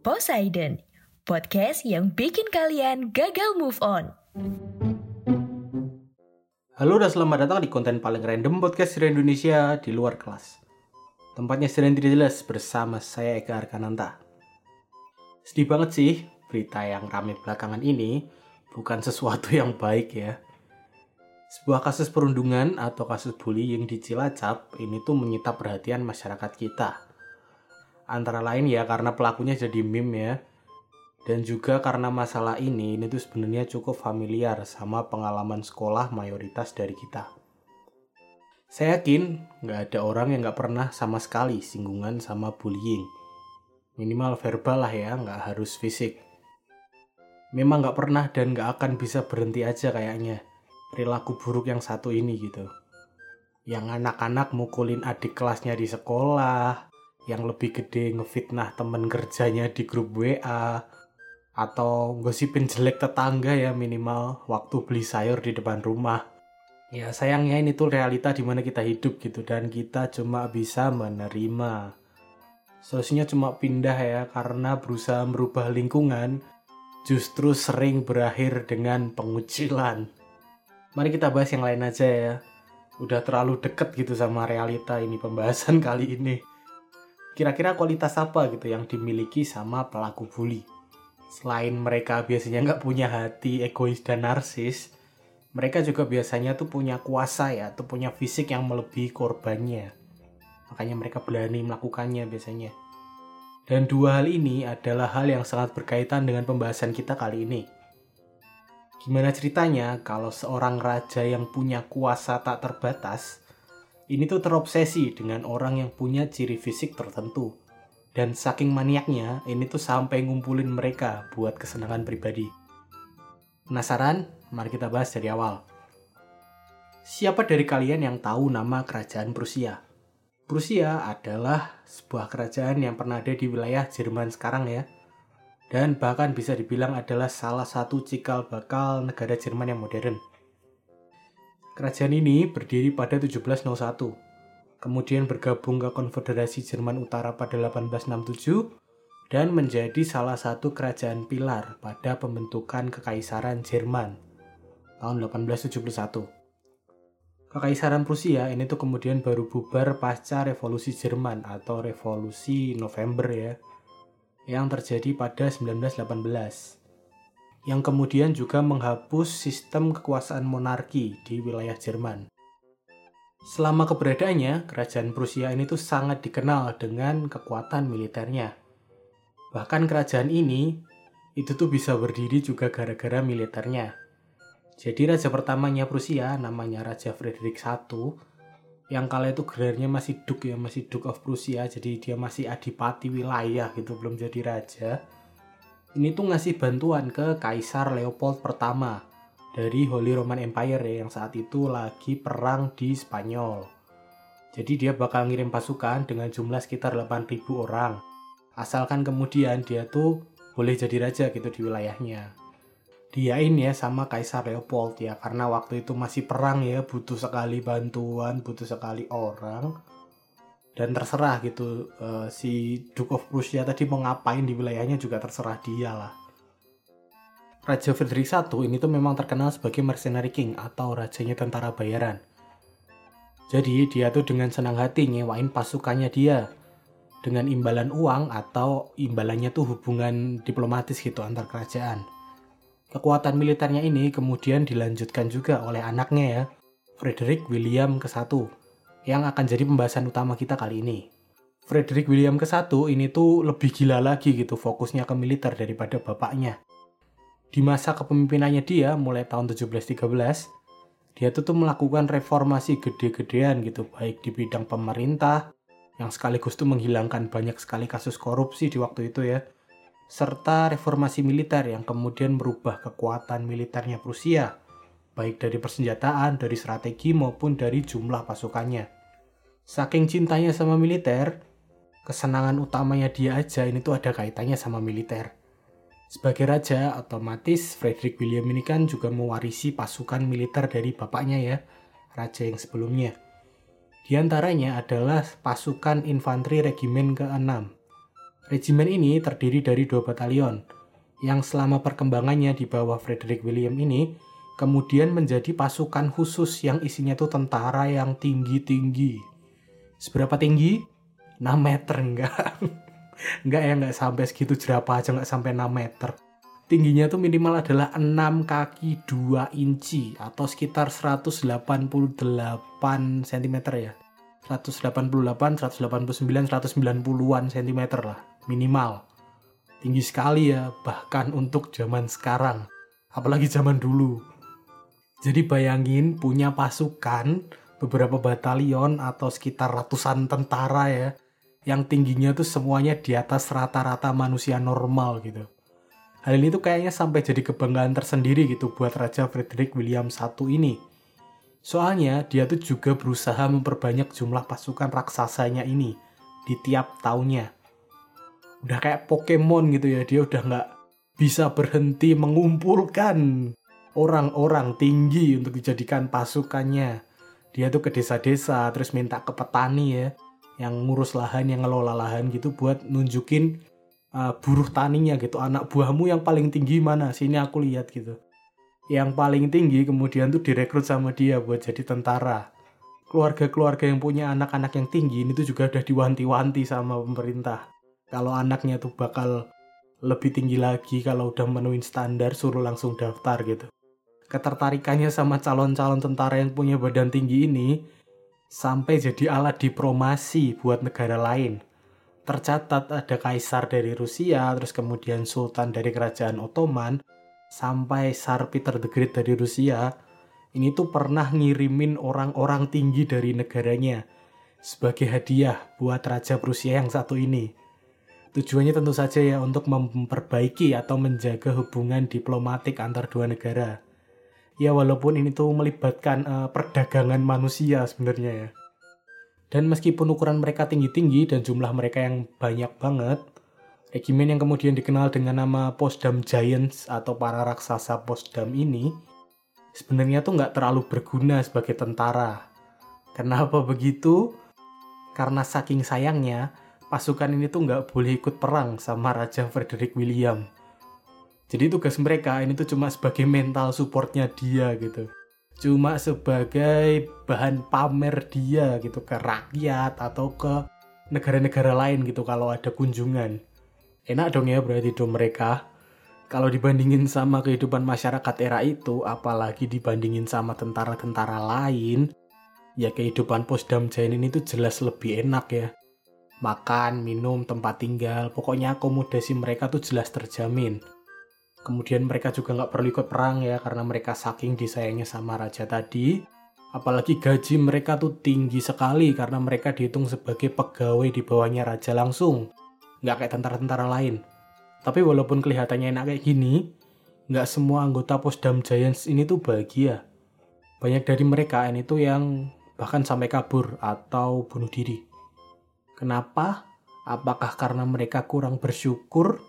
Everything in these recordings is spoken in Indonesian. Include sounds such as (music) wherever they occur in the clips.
Poseidon, podcast yang bikin kalian gagal move on. Halo dan selamat datang di konten paling random podcast dari Indonesia di luar kelas. Tempatnya sedang tidak jelas bersama saya Eka Arkananta. Sedih banget sih berita yang rame belakangan ini bukan sesuatu (laughs) yang baik ya. Sebuah kasus perundungan atau kasus bullying di Cilacap ini tuh menyita perhatian masyarakat kita. Antara lain ya karena pelakunya jadi meme ya. Dan juga karena masalah ini, ini tuh sebenarnya cukup familiar sama pengalaman sekolah mayoritas dari kita. Saya yakin nggak ada orang yang nggak pernah sama sekali singgungan sama bullying. Minimal verbal lah ya, nggak harus fisik. Memang nggak pernah dan nggak akan bisa berhenti aja kayaknya perilaku buruk yang satu ini gitu. Yang anak-anak mukulin adik kelasnya di sekolah, yang lebih gede ngefitnah temen kerjanya di grup WA, atau gosipin jelek tetangga ya minimal waktu beli sayur di depan rumah. Ya sayangnya ini tuh realita di mana kita hidup gitu dan kita cuma bisa menerima. Solusinya cuma pindah ya karena berusaha merubah lingkungan justru sering berakhir dengan pengucilan. Mari kita bahas yang lain aja ya. Udah terlalu deket gitu sama realita ini pembahasan (laughs) kali ini. Kira-kira kualitas apa gitu yang dimiliki sama pelaku bully? Selain mereka biasanya nggak punya hati egois dan narsis, mereka juga biasanya tuh punya kuasa ya, tuh punya fisik yang melebihi korbannya. Makanya mereka berani melakukannya biasanya. Dan dua hal ini adalah hal yang sangat berkaitan dengan pembahasan kita kali ini. Gimana ceritanya kalau seorang raja yang punya kuasa tak terbatas, ini tuh terobsesi dengan orang yang punya ciri fisik tertentu. Dan saking maniaknya, ini tuh sampai ngumpulin mereka buat kesenangan pribadi. Penasaran? Mari kita bahas dari awal. Siapa dari kalian yang tahu nama kerajaan Prusia? Prusia adalah sebuah kerajaan yang pernah ada di wilayah Jerman sekarang ya. Dan bahkan bisa dibilang adalah salah satu cikal bakal negara Jerman yang modern. Kerajaan ini berdiri pada 1701 kemudian bergabung ke Konfederasi Jerman Utara pada 1867 dan menjadi salah satu kerajaan pilar pada pembentukan Kekaisaran Jerman tahun 1871. Kekaisaran Prusia ini tuh kemudian baru bubar pasca Revolusi Jerman atau Revolusi November ya yang terjadi pada 1918 yang kemudian juga menghapus sistem kekuasaan monarki di wilayah Jerman. Selama keberadaannya, kerajaan Prusia ini tuh sangat dikenal dengan kekuatan militernya. Bahkan kerajaan ini itu tuh bisa berdiri juga gara-gara militernya. Jadi raja pertamanya Prusia namanya Raja Frederick I yang kala itu gelarnya masih Duke ya, masih Duke of Prusia, jadi dia masih adipati wilayah gitu, belum jadi raja. Ini tuh ngasih bantuan ke Kaisar Leopold pertama dari Holy Roman Empire ya, yang saat itu lagi perang di Spanyol. Jadi dia bakal ngirim pasukan dengan jumlah sekitar 8.000 orang. Asalkan kemudian dia tuh boleh jadi raja gitu di wilayahnya. Diain ya sama Kaisar Leopold ya karena waktu itu masih perang ya butuh sekali bantuan, butuh sekali orang. Dan terserah gitu uh, si Duke of Prussia tadi mau ngapain di wilayahnya juga terserah dia lah. Raja Frederick I ini tuh memang terkenal sebagai mercenary king atau rajanya tentara bayaran. Jadi dia tuh dengan senang hati nyewain pasukannya dia dengan imbalan uang atau imbalannya tuh hubungan diplomatis gitu antar kerajaan. Kekuatan militernya ini kemudian dilanjutkan juga oleh anaknya ya, Frederick William ke-1 yang akan jadi pembahasan utama kita kali ini. Frederick William ke-1 ini tuh lebih gila lagi gitu fokusnya ke militer daripada bapaknya. Di masa kepemimpinannya dia mulai tahun 1713, dia tuh, tuh melakukan reformasi gede-gedean gitu baik di bidang pemerintah, yang sekaligus tuh menghilangkan banyak sekali kasus korupsi di waktu itu ya, serta reformasi militer yang kemudian merubah kekuatan militernya Prusia, baik dari persenjataan, dari strategi maupun dari jumlah pasukannya. Saking cintanya sama militer, kesenangan utamanya dia aja ini tuh ada kaitannya sama militer. Sebagai raja, otomatis Frederick William ini kan juga mewarisi pasukan militer dari bapaknya ya, raja yang sebelumnya. Di antaranya adalah pasukan infanteri regimen ke-6. Regimen ini terdiri dari dua batalion, yang selama perkembangannya di bawah Frederick William ini, kemudian menjadi pasukan khusus yang isinya tuh tentara yang tinggi-tinggi. Seberapa tinggi? 6 meter enggak. (laughs) enggak ya enggak sampai segitu jerapah aja enggak sampai 6 meter. Tingginya tuh minimal adalah 6 kaki 2 inci atau sekitar 188 cm ya. 188, 189, 190-an cm lah minimal. Tinggi sekali ya bahkan untuk zaman sekarang. Apalagi zaman dulu. Jadi bayangin punya pasukan beberapa batalion atau sekitar ratusan tentara ya yang tingginya tuh semuanya di atas rata-rata manusia normal gitu. Hal ini tuh kayaknya sampai jadi kebanggaan tersendiri gitu buat Raja Frederick William I ini. Soalnya dia tuh juga berusaha memperbanyak jumlah pasukan raksasanya ini di tiap tahunnya. Udah kayak Pokemon gitu ya, dia udah nggak bisa berhenti mengumpulkan orang-orang tinggi untuk dijadikan pasukannya. Dia tuh ke desa-desa, terus minta ke petani ya, yang ngurus lahan, yang ngelola lahan gitu buat nunjukin uh, buruh taninya gitu. Anak buahmu yang paling tinggi mana? Sini aku lihat gitu. Yang paling tinggi kemudian tuh direkrut sama dia buat jadi tentara. Keluarga-keluarga yang punya anak-anak yang tinggi ini tuh juga udah diwanti-wanti sama pemerintah. Kalau anaknya tuh bakal lebih tinggi lagi kalau udah menuin standar suruh langsung daftar gitu. Ketertarikannya sama calon-calon tentara yang punya badan tinggi ini sampai jadi alat diplomasi buat negara lain. Tercatat ada kaisar dari Rusia, terus kemudian sultan dari kerajaan Ottoman, sampai Tsar Peter the Great dari Rusia. Ini tuh pernah ngirimin orang-orang tinggi dari negaranya sebagai hadiah buat Raja Prusia yang satu ini. Tujuannya tentu saja ya untuk memperbaiki atau menjaga hubungan diplomatik antar dua negara ya walaupun ini tuh melibatkan uh, perdagangan manusia sebenarnya ya. Dan meskipun ukuran mereka tinggi-tinggi dan jumlah mereka yang banyak banget, regimen yang kemudian dikenal dengan nama Posdam Giants atau para raksasa Posdam ini sebenarnya tuh nggak terlalu berguna sebagai tentara. Kenapa begitu? Karena saking sayangnya, pasukan ini tuh nggak boleh ikut perang sama Raja Frederick William jadi tugas mereka ini tuh cuma sebagai mental supportnya dia gitu. Cuma sebagai bahan pamer dia gitu ke rakyat atau ke negara-negara lain gitu kalau ada kunjungan. Enak dong ya berarti dong mereka. Kalau dibandingin sama kehidupan masyarakat era itu, apalagi dibandingin sama tentara-tentara lain, ya kehidupan Posdam Jain ini tuh jelas lebih enak ya. Makan, minum, tempat tinggal, pokoknya akomodasi mereka tuh jelas terjamin Kemudian mereka juga nggak perlu ikut perang ya karena mereka saking disayangnya sama raja tadi. Apalagi gaji mereka tuh tinggi sekali karena mereka dihitung sebagai pegawai di bawahnya raja langsung. Nggak kayak tentara-tentara lain. Tapi walaupun kelihatannya enak kayak gini, nggak semua anggota Posdam Giants ini tuh bahagia. Banyak dari mereka ini tuh yang bahkan sampai kabur atau bunuh diri. Kenapa? Apakah karena mereka kurang bersyukur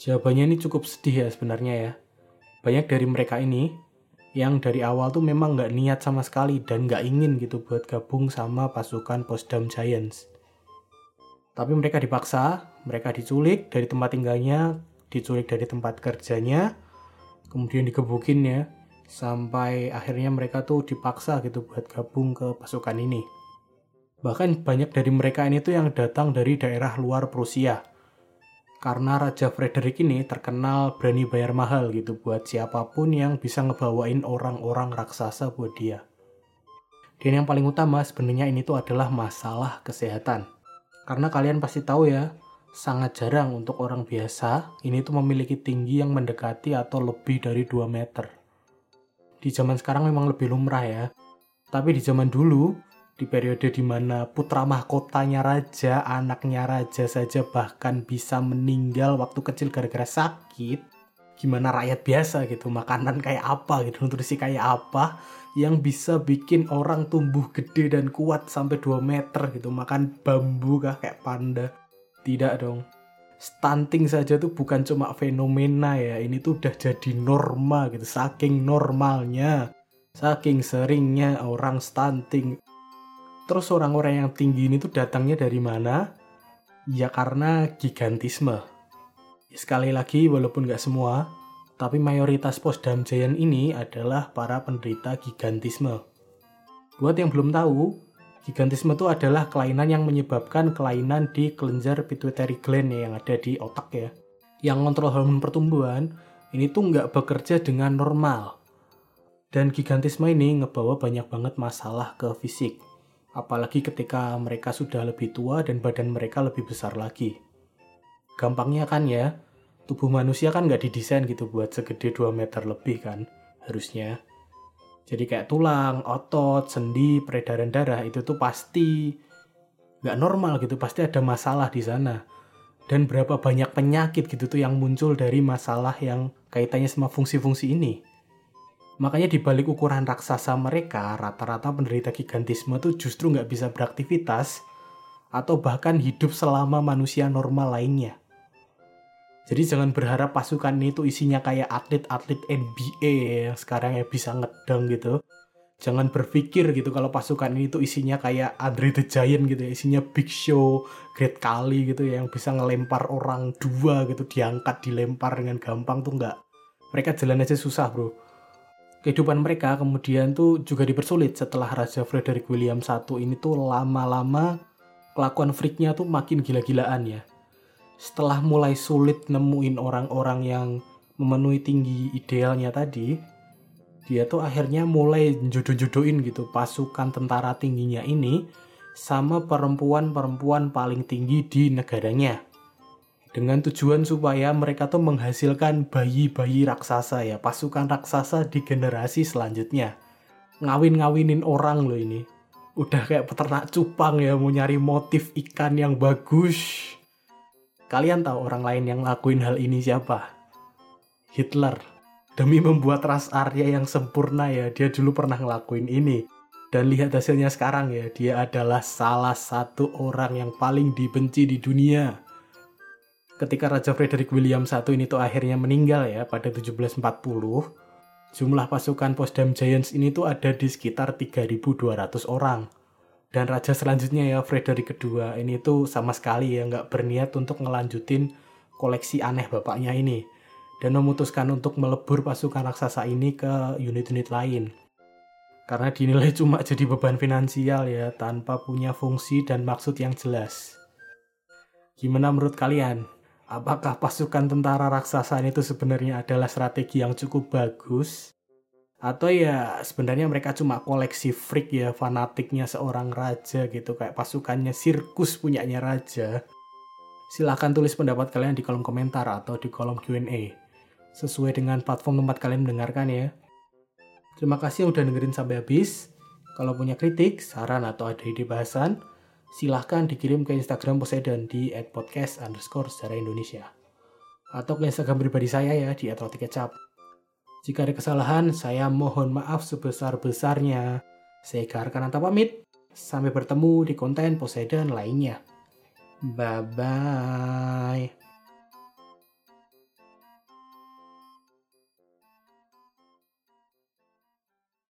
Jawabannya ini cukup sedih ya sebenarnya ya. Banyak dari mereka ini yang dari awal tuh memang nggak niat sama sekali dan nggak ingin gitu buat gabung sama pasukan Posdam Giants. Tapi mereka dipaksa, mereka diculik dari tempat tinggalnya, diculik dari tempat kerjanya, kemudian digebukin ya, sampai akhirnya mereka tuh dipaksa gitu buat gabung ke pasukan ini. Bahkan banyak dari mereka ini tuh yang datang dari daerah luar Prusia. Karena Raja Frederick ini terkenal berani bayar mahal gitu buat siapa pun yang bisa ngebawain orang-orang raksasa buat dia. Dan yang paling utama sebenarnya ini tuh adalah masalah kesehatan. Karena kalian pasti tahu ya, sangat jarang untuk orang biasa ini tuh memiliki tinggi yang mendekati atau lebih dari 2 meter. Di zaman sekarang memang lebih lumrah ya. Tapi di zaman dulu, di periode di mana putra mahkotanya raja, anaknya raja saja bahkan bisa meninggal waktu kecil gara-gara sakit, gimana rakyat biasa gitu, makanan kayak apa gitu, nutrisi kayak apa yang bisa bikin orang tumbuh gede dan kuat sampai 2 meter gitu, makan bambu kah kayak panda. Tidak dong. Stunting saja tuh bukan cuma fenomena ya, ini tuh udah jadi norma gitu, saking normalnya. Saking seringnya orang stunting, Terus orang-orang yang tinggi ini tuh datangnya dari mana? Ya karena gigantisme. Sekali lagi, walaupun nggak semua, tapi mayoritas Posdam Giant ini adalah para penderita gigantisme. Buat yang belum tahu, gigantisme itu adalah kelainan yang menyebabkan kelainan di kelenjar pituitary gland ya, yang ada di otak ya. Yang kontrol hormon pertumbuhan, ini tuh nggak bekerja dengan normal. Dan gigantisme ini ngebawa banyak banget masalah ke fisik apalagi ketika mereka sudah lebih tua dan badan mereka lebih besar lagi. Gampangnya kan ya, tubuh manusia kan nggak didesain gitu buat segede 2 meter lebih kan, harusnya. Jadi kayak tulang, otot, sendi, peredaran darah itu tuh pasti nggak normal gitu, pasti ada masalah di sana. Dan berapa banyak penyakit gitu tuh yang muncul dari masalah yang kaitannya sama fungsi-fungsi ini. Makanya di balik ukuran raksasa mereka, rata-rata penderita gigantisme tuh justru nggak bisa beraktivitas atau bahkan hidup selama manusia normal lainnya. Jadi jangan berharap pasukan ini tuh isinya kayak atlet-atlet NBA yang sekarang ya bisa ngedang gitu. Jangan berpikir gitu kalau pasukan ini tuh isinya kayak Andre the Giant gitu ya, isinya Big Show, Great Kali gitu ya, yang bisa ngelempar orang dua gitu, diangkat, dilempar dengan gampang tuh nggak. Mereka jalan aja susah bro kehidupan mereka kemudian tuh juga dipersulit setelah Raja Frederick William I ini tuh lama-lama kelakuan freaknya tuh makin gila-gilaan ya. Setelah mulai sulit nemuin orang-orang yang memenuhi tinggi idealnya tadi, dia tuh akhirnya mulai jodoh-jodohin gitu pasukan tentara tingginya ini sama perempuan-perempuan paling tinggi di negaranya dengan tujuan supaya mereka tuh menghasilkan bayi-bayi raksasa ya, pasukan raksasa di generasi selanjutnya. Ngawin-ngawinin orang loh ini. Udah kayak peternak cupang ya, mau nyari motif ikan yang bagus. Kalian tahu orang lain yang lakuin hal ini siapa? Hitler. Demi membuat ras Arya yang sempurna ya, dia dulu pernah ngelakuin ini. Dan lihat hasilnya sekarang ya, dia adalah salah satu orang yang paling dibenci di dunia ketika Raja Frederick William I ini tuh akhirnya meninggal ya pada 1740, jumlah pasukan Potsdam Giants ini tuh ada di sekitar 3.200 orang. Dan raja selanjutnya ya Frederick II ini tuh sama sekali ya nggak berniat untuk ngelanjutin koleksi aneh bapaknya ini dan memutuskan untuk melebur pasukan raksasa ini ke unit-unit lain. Karena dinilai cuma jadi beban finansial ya tanpa punya fungsi dan maksud yang jelas. Gimana menurut kalian? Apakah pasukan tentara raksasa itu sebenarnya adalah strategi yang cukup bagus? Atau ya sebenarnya mereka cuma koleksi freak ya fanatiknya seorang raja gitu kayak pasukannya sirkus punyanya raja? Silahkan tulis pendapat kalian di kolom komentar atau di kolom Q&A sesuai dengan platform tempat kalian mendengarkan ya. Terima kasih udah dengerin sampai habis. Kalau punya kritik, saran, atau ada ide bahasan, silahkan dikirim ke Instagram Poseidon di @podcast underscore secara Indonesia. Atau ke Instagram pribadi saya ya di @rotikecap. Jika ada kesalahan, saya mohon maaf sebesar-besarnya. Saya Garkananta pamit. Sampai bertemu di konten Poseidon lainnya. Bye-bye.